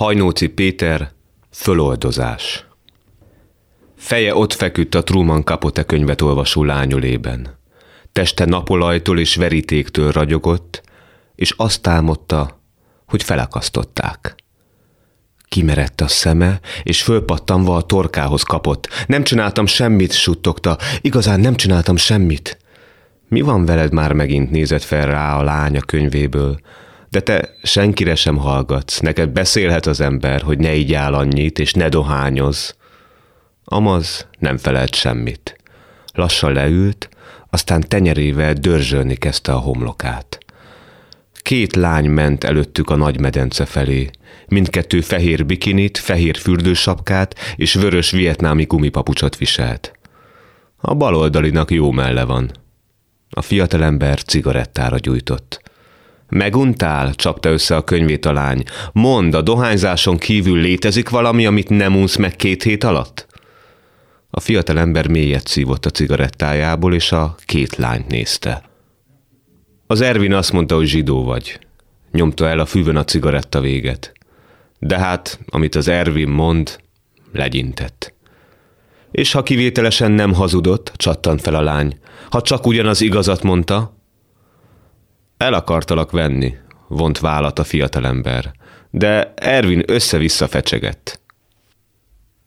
Hajnóci Péter, föloldozás. Feje ott feküdt a Truman Capote könyvet olvasó lányolében. Teste napolajtól és verítéktől ragyogott, és azt álmodta, hogy felakasztották. Kimerett a szeme, és fölpattanva a torkához kapott. Nem csináltam semmit, suttogta. Igazán nem csináltam semmit. Mi van veled már megint nézett fel rá a lánya könyvéből? De te senkire sem hallgatsz. Neked beszélhet az ember, hogy ne így áll annyit, és ne dohányoz. Amaz nem felelt semmit. Lassan leült, aztán tenyerével dörzsölni kezdte a homlokát. Két lány ment előttük a nagy medence felé. Mindkettő fehér bikinit, fehér fürdősapkát és vörös vietnámi gumipapucsot viselt. A baloldalinak jó melle van. A fiatalember cigarettára gyújtott. Meguntál? csapta össze a könyvét a lány. Mondd, a dohányzáson kívül létezik valami, amit nem unsz meg két hét alatt? A fiatalember mélyet szívott a cigarettájából, és a két lányt nézte. Az Ervin azt mondta, hogy zsidó vagy. Nyomta el a füvön a cigaretta véget. De hát, amit az Ervin mond, legyintett. És ha kivételesen nem hazudott, csattant fel a lány. Ha csak ugyanaz igazat mondta, el akartalak venni, vont vállat a fiatalember. De Ervin össze-vissza fecsegett.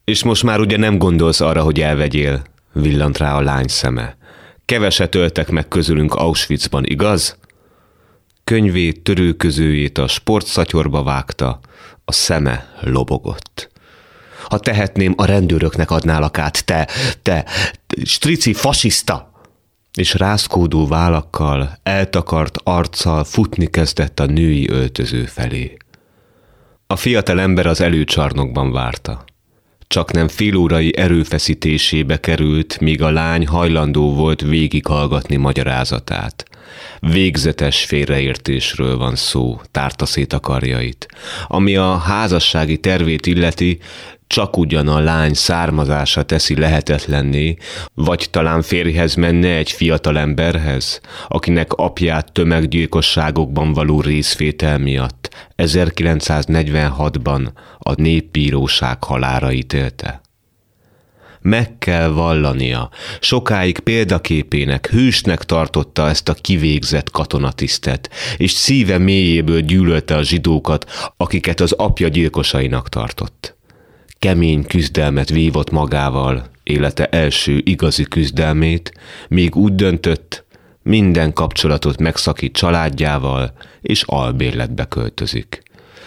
És most már ugye nem gondolsz arra, hogy elvegyél, villant rá a lány szeme. Keveset öltek meg közülünk Auschwitzban, igaz? Könyvét, törőközőjét a sportszatyorba vágta, a szeme lobogott. Ha tehetném, a rendőröknek adnálak át, te, te, strici fasiszta! És rázkódó vállakkal, eltakart arccal futni kezdett a női öltöző felé. A fiatal ember az előcsarnokban várta csak nem félórai erőfeszítésébe került, míg a lány hajlandó volt végighallgatni magyarázatát. Végzetes félreértésről van szó, tárta szét a karjait. Ami a házassági tervét illeti, csak ugyan a lány származása teszi lehetetlenné, vagy talán férjhez menne egy fiatal emberhez, akinek apját tömeggyilkosságokban való részvétel miatt 1946-ban a népbíróság halára ítélte. Meg kell vallania, sokáig példaképének, hősnek tartotta ezt a kivégzett katonatisztet, és szíve mélyéből gyűlölte a zsidókat, akiket az apja gyilkosainak tartott kemény küzdelmet vívott magával, élete első igazi küzdelmét, még úgy döntött, minden kapcsolatot megszakít családjával, és albérletbe költözik.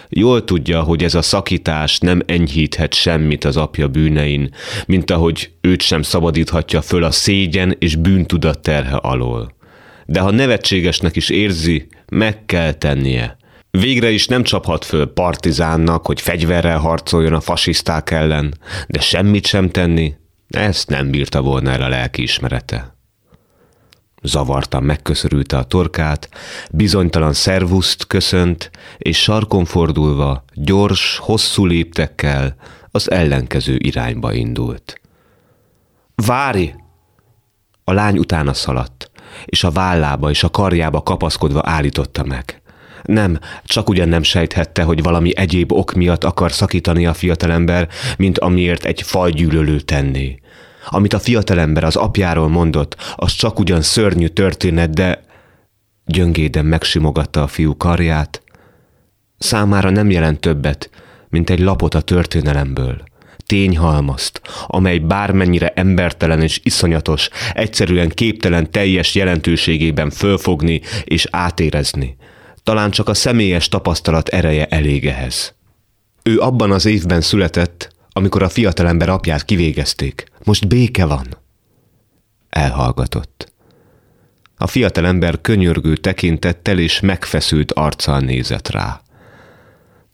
Jól tudja, hogy ez a szakítás nem enyhíthet semmit az apja bűnein, mint ahogy őt sem szabadíthatja föl a szégyen és bűntudat terhe alól. De ha nevetségesnek is érzi, meg kell tennie, Végre is nem csaphat föl partizánnak, hogy fegyverrel harcoljon a fasiszták ellen, de semmit sem tenni, ezt nem bírta volna el a lelki ismerete. Zavartan megköszörülte a torkát, bizonytalan szervuszt köszönt, és sarkon fordulva, gyors, hosszú léptekkel az ellenkező irányba indult. Vári! A lány utána szaladt, és a vállába és a karjába kapaszkodva állította meg. Nem, csak ugyan nem sejthette, hogy valami egyéb ok miatt akar szakítani a fiatalember, mint amiért egy fajgyűlölő tenné. Amit a fiatalember az apjáról mondott, az csak ugyan szörnyű történet, de gyöngéden megsimogatta a fiú karját. Számára nem jelent többet, mint egy lapot a történelemből tényhalmazt, amely bármennyire embertelen és iszonyatos, egyszerűen képtelen teljes jelentőségében fölfogni és átérezni talán csak a személyes tapasztalat ereje elég ehhez. Ő abban az évben született, amikor a fiatalember apját kivégezték. Most béke van. Elhallgatott. A fiatalember könyörgő tekintettel és megfeszült arccal nézett rá.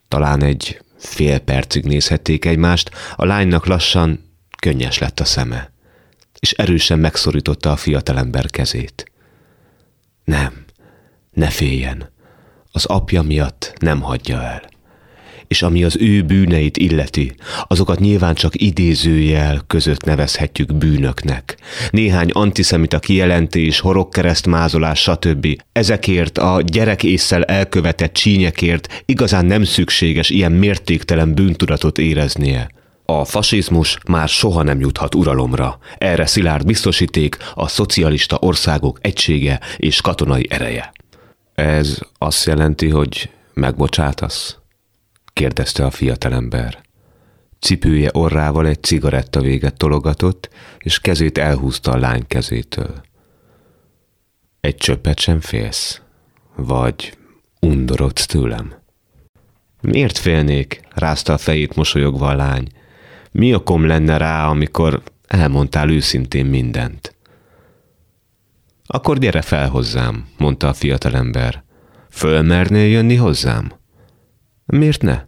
Talán egy fél percig nézhették egymást, a lánynak lassan könnyes lett a szeme, és erősen megszorította a fiatalember kezét. Nem, ne féljen, az apja miatt nem hagyja el. és ami az ő bűneit illeti, azokat nyilván csak idézőjel között nevezhetjük bűnöknek. Néhány antiszemita kijelentés, horogkeresztmázolás, stb. Ezekért a gyerek elkövetett csínyekért igazán nem szükséges ilyen mértéktelen bűntudatot éreznie. A fasizmus már soha nem juthat uralomra. Erre szilárd biztosíték a szocialista országok egysége és katonai ereje. Ez azt jelenti, hogy megbocsátasz? kérdezte a fiatalember. Cipője orrával egy cigaretta véget tologatott, és kezét elhúzta a lány kezétől. Egy csöppet sem félsz? Vagy undorodsz tőlem? Miért félnék? rázta a fejét mosolyogva a lány. Mi okom lenne rá, amikor elmondtál őszintén mindent? Akkor gyere fel hozzám, mondta a fiatalember. Fölmernél jönni hozzám? Miért ne?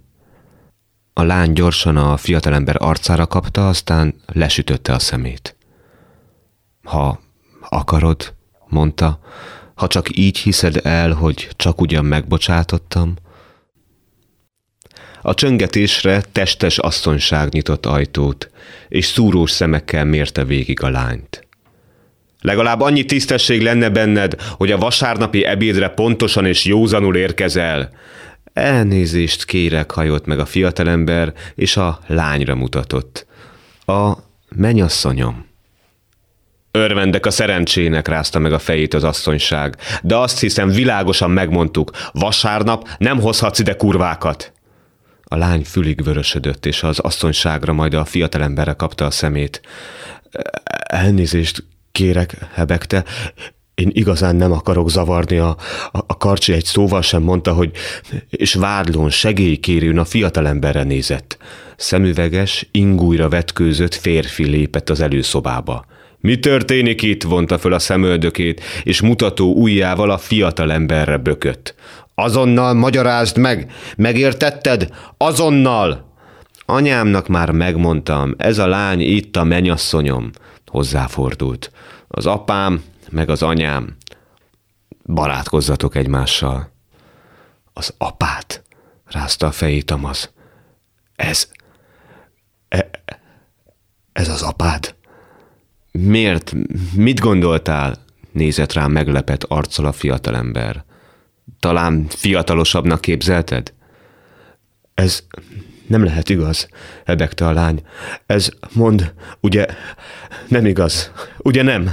A lány gyorsan a fiatalember arcára kapta, aztán lesütötte a szemét. Ha akarod, mondta, ha csak így hiszed el, hogy csak ugyan megbocsátottam. A csöngetésre testes asszonyság nyitott ajtót, és szúrós szemekkel mérte végig a lányt. Legalább annyi tisztesség lenne benned, hogy a vasárnapi ebédre pontosan és józanul érkezel, Elnézést kérek, hajolt meg a fiatalember, és a lányra mutatott. A menyasszonyom. Örvendek a szerencsének, rázta meg a fejét az asszonyság, de azt hiszem világosan megmondtuk, vasárnap nem hozhatsz ide kurvákat. A lány fülig vörösödött, és az asszonyságra majd a fiatalemberre kapta a szemét. Elnézést kérek, hebegte, én igazán nem akarok zavarni, a, a, a karcsi egy szóval sem mondta, hogy és vádlón, segélykérőn a fiatalemberre nézett. Szemüveges, ingújra vetkőzött férfi lépett az előszobába. Mi történik itt? vonta föl a szemöldökét, és mutató ujjával a fiatalemberre bökött. Azonnal magyarázd meg! Megértetted? Azonnal! Anyámnak már megmondtam, ez a lány itt a menyasszonyom. Hozzáfordult. Az apám meg az anyám, barátkozzatok egymással. Az apát, rázta a fejét Amaz. Ez, e, ez az apád? Miért? Mit gondoltál? Nézett rám meglepett arccal a fiatalember. Talán fiatalosabbnak képzelted? Ez nem lehet igaz, hebegte a lány. Ez, mond, ugye, nem igaz, ugye nem?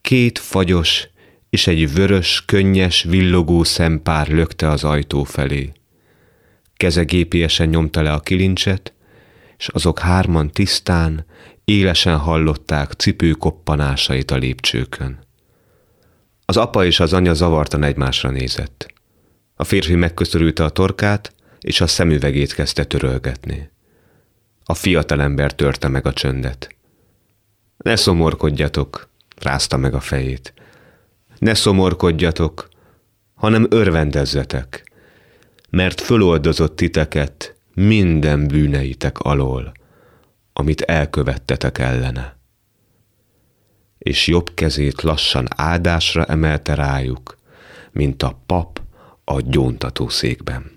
Két fagyos és egy vörös, könnyes, villogó szempár lökte az ajtó felé. Keze gépiesen nyomta le a kilincset, és azok hárman tisztán, élesen hallották cipő koppanásait a lépcsőkön. Az apa és az anya zavartan egymásra nézett. A férfi megköszörülte a torkát, és a szemüvegét kezdte törölgetni. A fiatalember törte meg a csöndet. Ne szomorkodjatok, rázta meg a fejét. Ne szomorkodjatok, hanem örvendezzetek, mert föloldozott titeket minden bűneitek alól, amit elkövettetek ellene. És jobb kezét lassan áldásra emelte rájuk, mint a pap a gyóntató székben.